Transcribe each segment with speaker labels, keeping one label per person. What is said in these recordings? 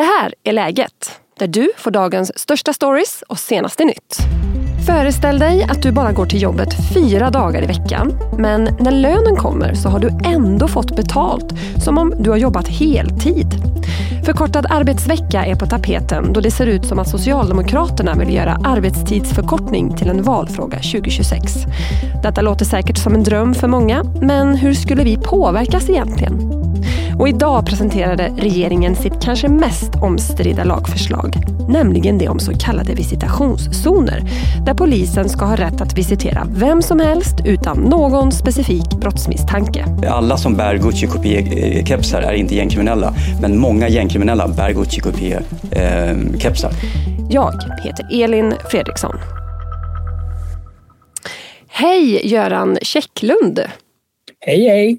Speaker 1: Det här är läget, där du får dagens största stories och senaste nytt. Föreställ dig att du bara går till jobbet fyra dagar i veckan. Men när lönen kommer så har du ändå fått betalt, som om du har jobbat heltid. Förkortad arbetsvecka är på tapeten då det ser ut som att Socialdemokraterna vill göra arbetstidsförkortning till en valfråga 2026. Detta låter säkert som en dröm för många, men hur skulle vi påverkas egentligen? Och idag presenterade regeringen sitt kanske mest omstridda lagförslag, nämligen det om så kallade visitationszoner, där polisen ska ha rätt att visitera vem som helst utan någon specifik brottsmisstanke.
Speaker 2: Alla som bär Gucci Coupé-kepsar är inte gängkriminella, men många gängkriminella bär Gucci Coupé-kepsar.
Speaker 1: Jag heter Elin Fredriksson. Hej Göran Käcklund!
Speaker 3: Hej hej!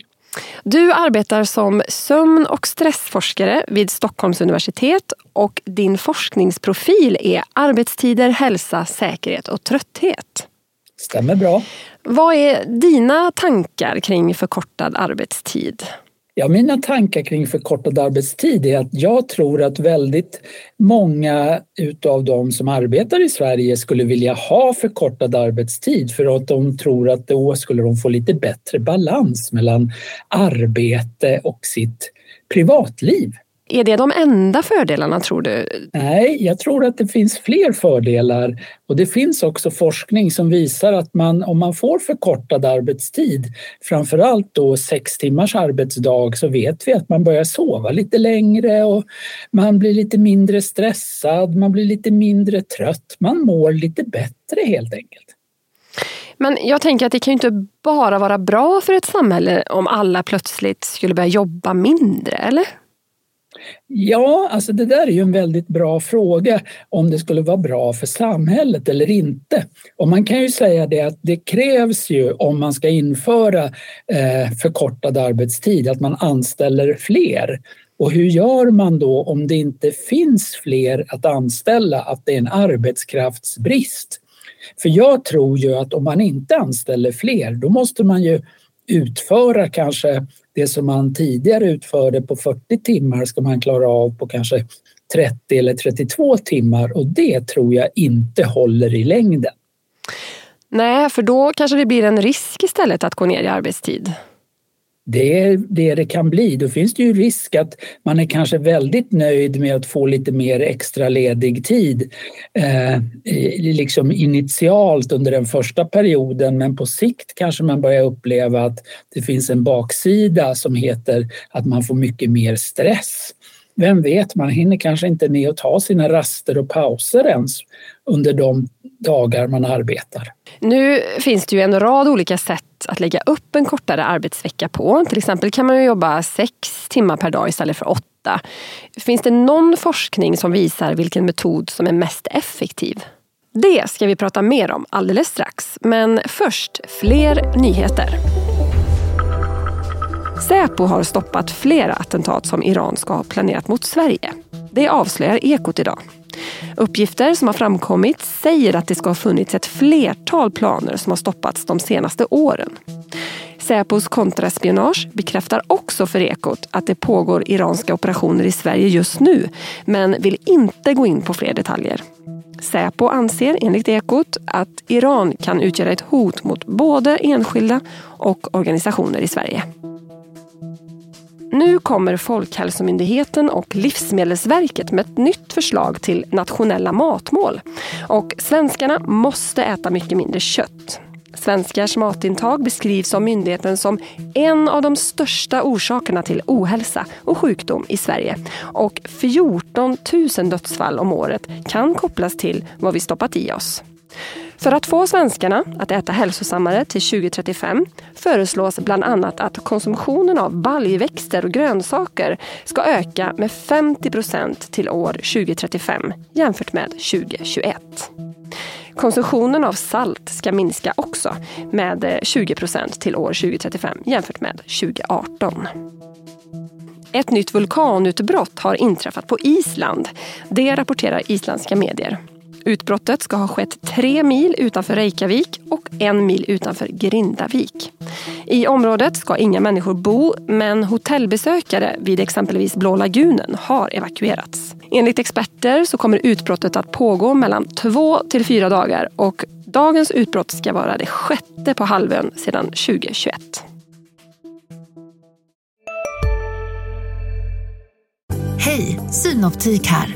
Speaker 1: Du arbetar som sömn och stressforskare vid Stockholms universitet och din forskningsprofil är arbetstider, hälsa, säkerhet och trötthet.
Speaker 3: Stämmer bra.
Speaker 1: Vad är dina tankar kring förkortad arbetstid?
Speaker 3: Ja, mina tankar kring förkortad arbetstid är att jag tror att väldigt många utav de som arbetar i Sverige skulle vilja ha förkortad arbetstid för att de tror att då skulle de få lite bättre balans mellan arbete och sitt privatliv.
Speaker 1: Är det de enda fördelarna tror du?
Speaker 3: Nej, jag tror att det finns fler fördelar och det finns också forskning som visar att man, om man får förkortad arbetstid, framförallt då sex timmars arbetsdag, så vet vi att man börjar sova lite längre och man blir lite mindre stressad, man blir lite mindre trött, man mår lite bättre helt enkelt.
Speaker 1: Men jag tänker att det kan ju inte bara vara bra för ett samhälle om alla plötsligt skulle börja jobba mindre, eller?
Speaker 3: Ja, alltså det där är ju en väldigt bra fråga om det skulle vara bra för samhället eller inte. Och man kan ju säga det att det krävs ju om man ska införa eh, förkortad arbetstid att man anställer fler. Och hur gör man då om det inte finns fler att anställa, att det är en arbetskraftsbrist? För jag tror ju att om man inte anställer fler, då måste man ju utföra kanske det som man tidigare utförde på 40 timmar ska man klara av på kanske 30 eller 32 timmar och det tror jag inte håller i längden.
Speaker 1: Nej, för då kanske det blir en risk istället att gå ner i arbetstid.
Speaker 3: Det är det det kan bli. Då finns det ju risk att man är kanske väldigt nöjd med att få lite mer extra ledig tid eh, liksom initialt under den första perioden men på sikt kanske man börjar uppleva att det finns en baksida som heter att man får mycket mer stress. Vem vet, man hinner kanske inte med att ta sina raster och pauser ens under de dagar man arbetar.
Speaker 1: Nu finns det ju en rad olika sätt att lägga upp en kortare arbetsvecka på. Till exempel kan man jobba sex timmar per dag istället för åtta. Finns det någon forskning som visar vilken metod som är mest effektiv? Det ska vi prata mer om alldeles strax. Men först fler nyheter. Säpo har stoppat flera attentat som Iran ska ha planerat mot Sverige. Det avslöjar Ekot idag. Uppgifter som har framkommit säger att det ska ha funnits ett flertal planer som har stoppats de senaste åren. Säpos kontraspionage bekräftar också för Ekot att det pågår iranska operationer i Sverige just nu men vill inte gå in på fler detaljer. Säpo anser enligt Ekot att Iran kan utgöra ett hot mot både enskilda och organisationer i Sverige. Nu kommer Folkhälsomyndigheten och Livsmedelsverket med ett nytt förslag till nationella matmål. Och svenskarna måste äta mycket mindre kött. Svenskars matintag beskrivs av myndigheten som en av de största orsakerna till ohälsa och sjukdom i Sverige. Och 14 000 dödsfall om året kan kopplas till vad vi stoppat i oss. För att få svenskarna att äta hälsosammare till 2035 föreslås bland annat att konsumtionen av baljväxter och grönsaker ska öka med 50 procent till år 2035 jämfört med 2021. Konsumtionen av salt ska minska också med 20 procent till år 2035 jämfört med 2018. Ett nytt vulkanutbrott har inträffat på Island. Det rapporterar isländska medier. Utbrottet ska ha skett tre mil utanför Reykjavik och en mil utanför Grindavik. I området ska inga människor bo men hotellbesökare vid exempelvis Blå lagunen har evakuerats. Enligt experter så kommer utbrottet att pågå mellan två till fyra dagar och dagens utbrott ska vara det sjätte på halvön sedan 2021.
Speaker 4: Hej, Synoptik här.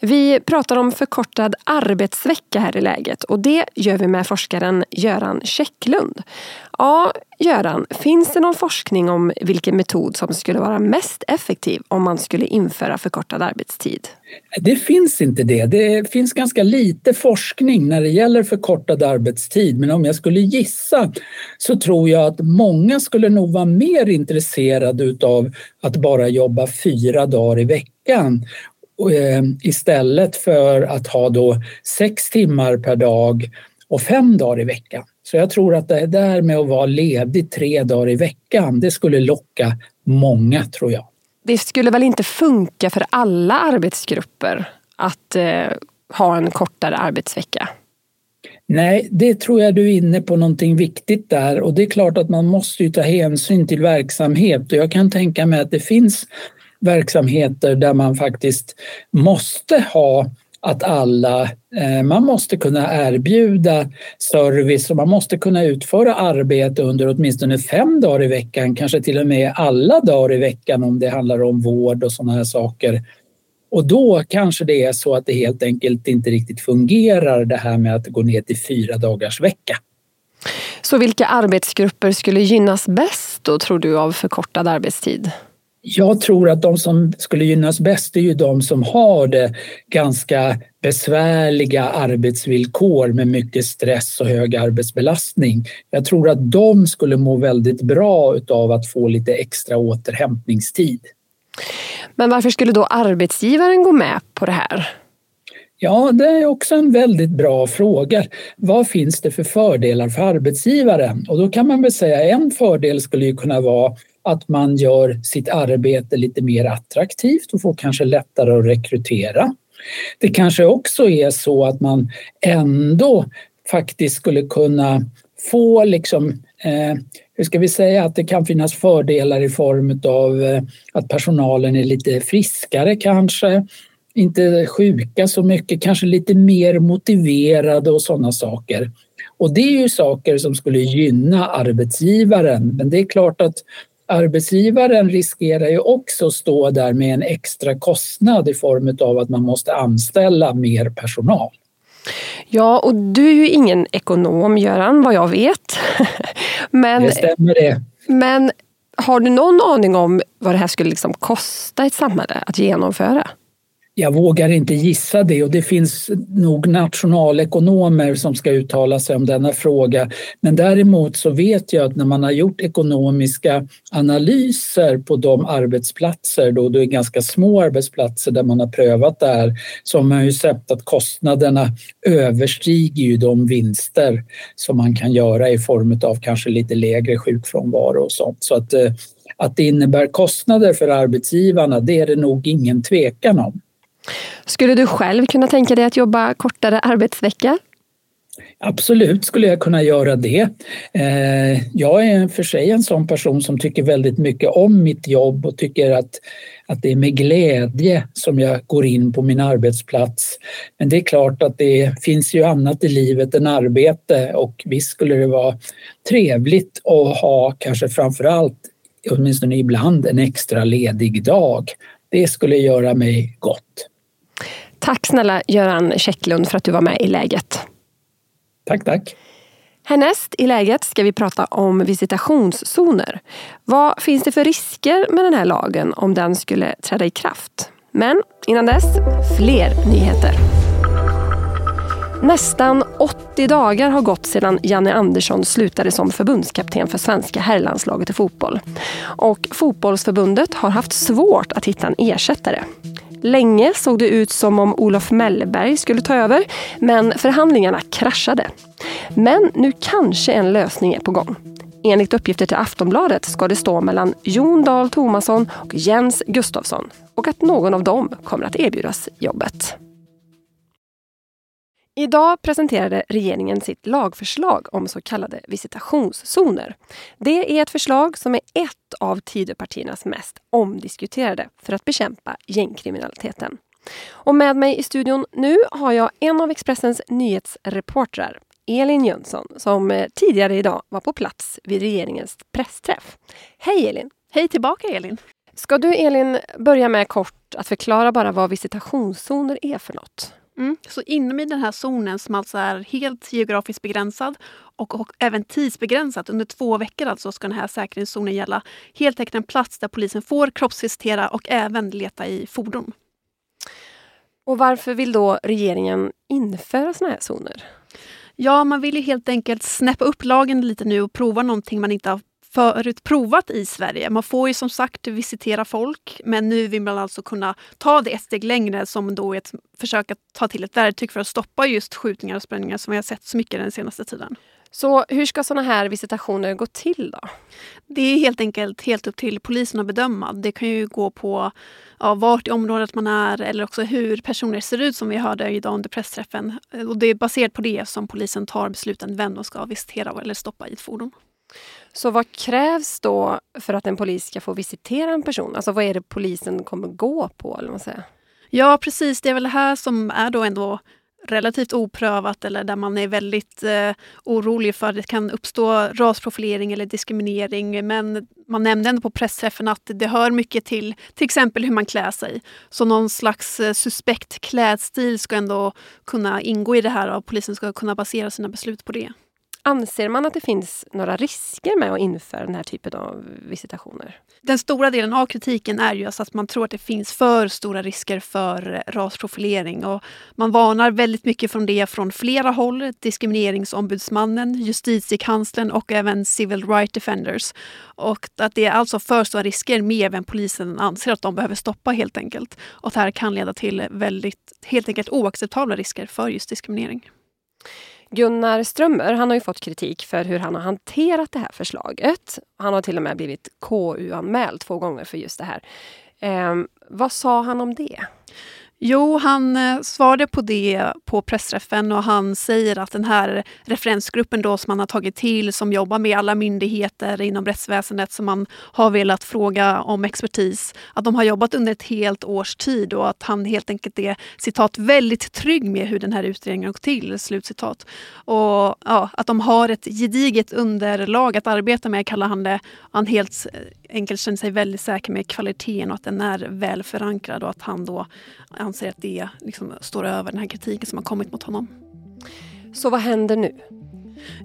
Speaker 1: Vi pratar om förkortad arbetsvecka här i läget och det gör vi med forskaren Göran Käcklund. Ja, Göran, finns det någon forskning om vilken metod som skulle vara mest effektiv om man skulle införa förkortad arbetstid?
Speaker 3: Det finns inte det. Det finns ganska lite forskning när det gäller förkortad arbetstid men om jag skulle gissa så tror jag att många skulle nog vara mer intresserade utav att bara jobba fyra dagar i veckan istället för att ha då sex timmar per dag och fem dagar i veckan. Så jag tror att det där med att vara ledig tre dagar i veckan, det skulle locka många tror jag.
Speaker 1: Det skulle väl inte funka för alla arbetsgrupper att eh, ha en kortare arbetsvecka?
Speaker 3: Nej, det tror jag du är inne på någonting viktigt där och det är klart att man måste ta hänsyn till verksamhet och jag kan tänka mig att det finns verksamheter där man faktiskt måste ha att alla, eh, man måste kunna erbjuda service och man måste kunna utföra arbete under åtminstone fem dagar i veckan, kanske till och med alla dagar i veckan om det handlar om vård och sådana här saker. Och då kanske det är så att det helt enkelt inte riktigt fungerar det här med att gå ner till fyra dagars vecka.
Speaker 1: Så vilka arbetsgrupper skulle gynnas bäst då tror du av förkortad arbetstid?
Speaker 3: Jag tror att de som skulle gynnas bäst är ju de som har det ganska besvärliga arbetsvillkor med mycket stress och hög arbetsbelastning. Jag tror att de skulle må väldigt bra av att få lite extra återhämtningstid.
Speaker 1: Men varför skulle då arbetsgivaren gå med på det här?
Speaker 3: Ja, det är också en väldigt bra fråga. Vad finns det för fördelar för arbetsgivaren? Och då kan man väl säga en fördel skulle ju kunna vara att man gör sitt arbete lite mer attraktivt och får kanske lättare att rekrytera. Det kanske också är så att man ändå faktiskt skulle kunna få liksom, eh, hur ska vi säga, att det kan finnas fördelar i form av eh, att personalen är lite friskare kanske, inte sjuka så mycket, kanske lite mer motiverade och sådana saker. Och det är ju saker som skulle gynna arbetsgivaren. Men det är klart att arbetsgivaren riskerar ju också att stå där med en extra kostnad i form av att man måste anställa mer personal.
Speaker 1: Ja, och du är ju ingen ekonom, Göran, vad jag vet.
Speaker 3: men, det stämmer det.
Speaker 1: Men har du någon aning om vad det här skulle liksom kosta ett samhälle att genomföra?
Speaker 3: Jag vågar inte gissa det och det finns nog nationalekonomer som ska uttala sig om denna fråga. Men däremot så vet jag att när man har gjort ekonomiska analyser på de arbetsplatser, då det är ganska små arbetsplatser där man har prövat det här, så har man ju sett att kostnaderna överstiger ju de vinster som man kan göra i form av kanske lite lägre sjukfrånvaro och sånt. Så att, eh, att det innebär kostnader för arbetsgivarna, det är det nog ingen tvekan om.
Speaker 1: Skulle du själv kunna tänka dig att jobba kortare arbetsvecka?
Speaker 3: Absolut skulle jag kunna göra det. Eh, jag är för sig en sån person som tycker väldigt mycket om mitt jobb och tycker att, att det är med glädje som jag går in på min arbetsplats. Men det är klart att det finns ju annat i livet än arbete och visst skulle det vara trevligt att ha kanske framförallt, åtminstone ibland, en extra ledig dag. Det skulle göra mig gott.
Speaker 1: Tack snälla Göran Käcklund för att du var med i läget.
Speaker 3: Tack, tack.
Speaker 1: Härnäst i läget ska vi prata om visitationszoner. Vad finns det för risker med den här lagen om den skulle träda i kraft? Men innan dess, fler nyheter. Nästan 80 dagar har gått sedan Janne Andersson slutade som förbundskapten för svenska herrlandslaget i fotboll. Och fotbollsförbundet har haft svårt att hitta en ersättare. Länge såg det ut som om Olof Mellberg skulle ta över, men förhandlingarna kraschade. Men nu kanske en lösning är på gång. Enligt uppgifter till Aftonbladet ska det stå mellan Jon Dahl Tomasson och Jens Gustafsson och att någon av dem kommer att erbjudas jobbet. Idag presenterade regeringen sitt lagförslag om så kallade visitationszoner. Det är ett förslag som är ett av Tidöpartiernas mest omdiskuterade för att bekämpa gängkriminaliteten. Och med mig i studion nu har jag en av Expressens nyhetsreportrar, Elin Jönsson, som eh, tidigare idag var på plats vid regeringens pressträff. Hej Elin!
Speaker 5: Hej tillbaka Elin!
Speaker 1: Ska du Elin börja med kort att förklara bara vad visitationszoner är för något?
Speaker 5: Mm. Så inom i den här zonen som alltså är helt geografiskt begränsad och, och även tidsbegränsat, under två veckor alltså ska den här säkerhetszonen gälla. Helt enkelt en plats där polisen får kroppsvisitera och även leta i fordon.
Speaker 1: Och varför vill då regeringen införa såna här zoner?
Speaker 5: Ja, man vill ju helt enkelt snäppa upp lagen lite nu och prova någonting man inte har förut provat i Sverige. Man får ju som sagt visitera folk men nu vill man alltså kunna ta det ett steg längre som då är ett försök att ta till ett verktyg för att stoppa just skjutningar och sprängningar som vi har sett så mycket den senaste tiden.
Speaker 1: Så hur ska såna här visitationer gå till då?
Speaker 5: Det är helt enkelt helt upp till polisen att bedöma. Det kan ju gå på ja, vart i området man är eller också hur personer ser ut som vi hörde idag under pressträffen. Och det är baserat på det som polisen tar besluten vem de ska visitera eller stoppa i ett fordon.
Speaker 1: Så vad krävs då för att en polis ska få visitera en person? Alltså vad är det polisen kommer gå på? Eller vad säger?
Speaker 5: Ja precis, det är väl det här som är då ändå relativt oprövat eller där man är väldigt eh, orolig för att det kan uppstå rasprofilering eller diskriminering. Men man nämnde ändå på pressträffen att det hör mycket till till exempel hur man klär sig. Så någon slags eh, suspekt klädstil ska ändå kunna ingå i det här och polisen ska kunna basera sina beslut på det.
Speaker 1: Anser man att det finns några risker med att införa den här typen av visitationer?
Speaker 5: Den stora delen av kritiken är ju alltså att man tror att det finns för stora risker för eh, rasprofilering. Och man varnar väldigt mycket från det från flera håll. Diskrimineringsombudsmannen, justitiekanslern och även Civil Rights Defenders. Och att det är alltså för stora risker mer än polisen anser att de behöver stoppa helt enkelt. Och att det här kan leda till väldigt helt enkelt oacceptabla risker för just diskriminering.
Speaker 1: Gunnar Strömmer han har ju fått kritik för hur han har hanterat det här förslaget. Han har till och med blivit KU-anmäld två gånger för just det här. Eh, vad sa han om det?
Speaker 5: Jo, han eh, svarade på det på pressträffen och han säger att den här referensgruppen då som man har tagit till som jobbar med alla myndigheter inom rättsväsendet som man har velat fråga om expertis, att de har jobbat under ett helt års tid och att han helt enkelt är citat väldigt trygg med hur den här utredningen gått till. Slutcitat. Och ja, att de har ett gediget underlag att arbeta med kallar han det. Han helt eh, enkelt känner sig väldigt säker med kvaliteten och att den är väl förankrad och att han då anser att det liksom står över den här kritiken som har kommit mot honom.
Speaker 1: Så vad händer nu?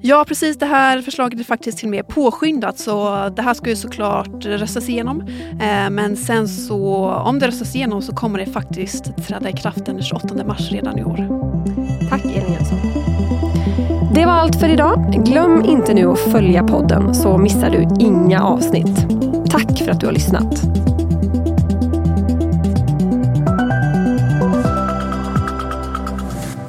Speaker 5: Ja precis, det här förslaget är faktiskt till och med påskyndat så det här ska ju såklart röstas igenom. Eh, men sen så, om det röstas igenom så kommer det faktiskt träda i kraft den 28 mars redan i år.
Speaker 1: Tack Elin Jönsson. Det var allt för idag. Glöm inte nu att följa podden så missar du inga avsnitt. Tack för att du har lyssnat.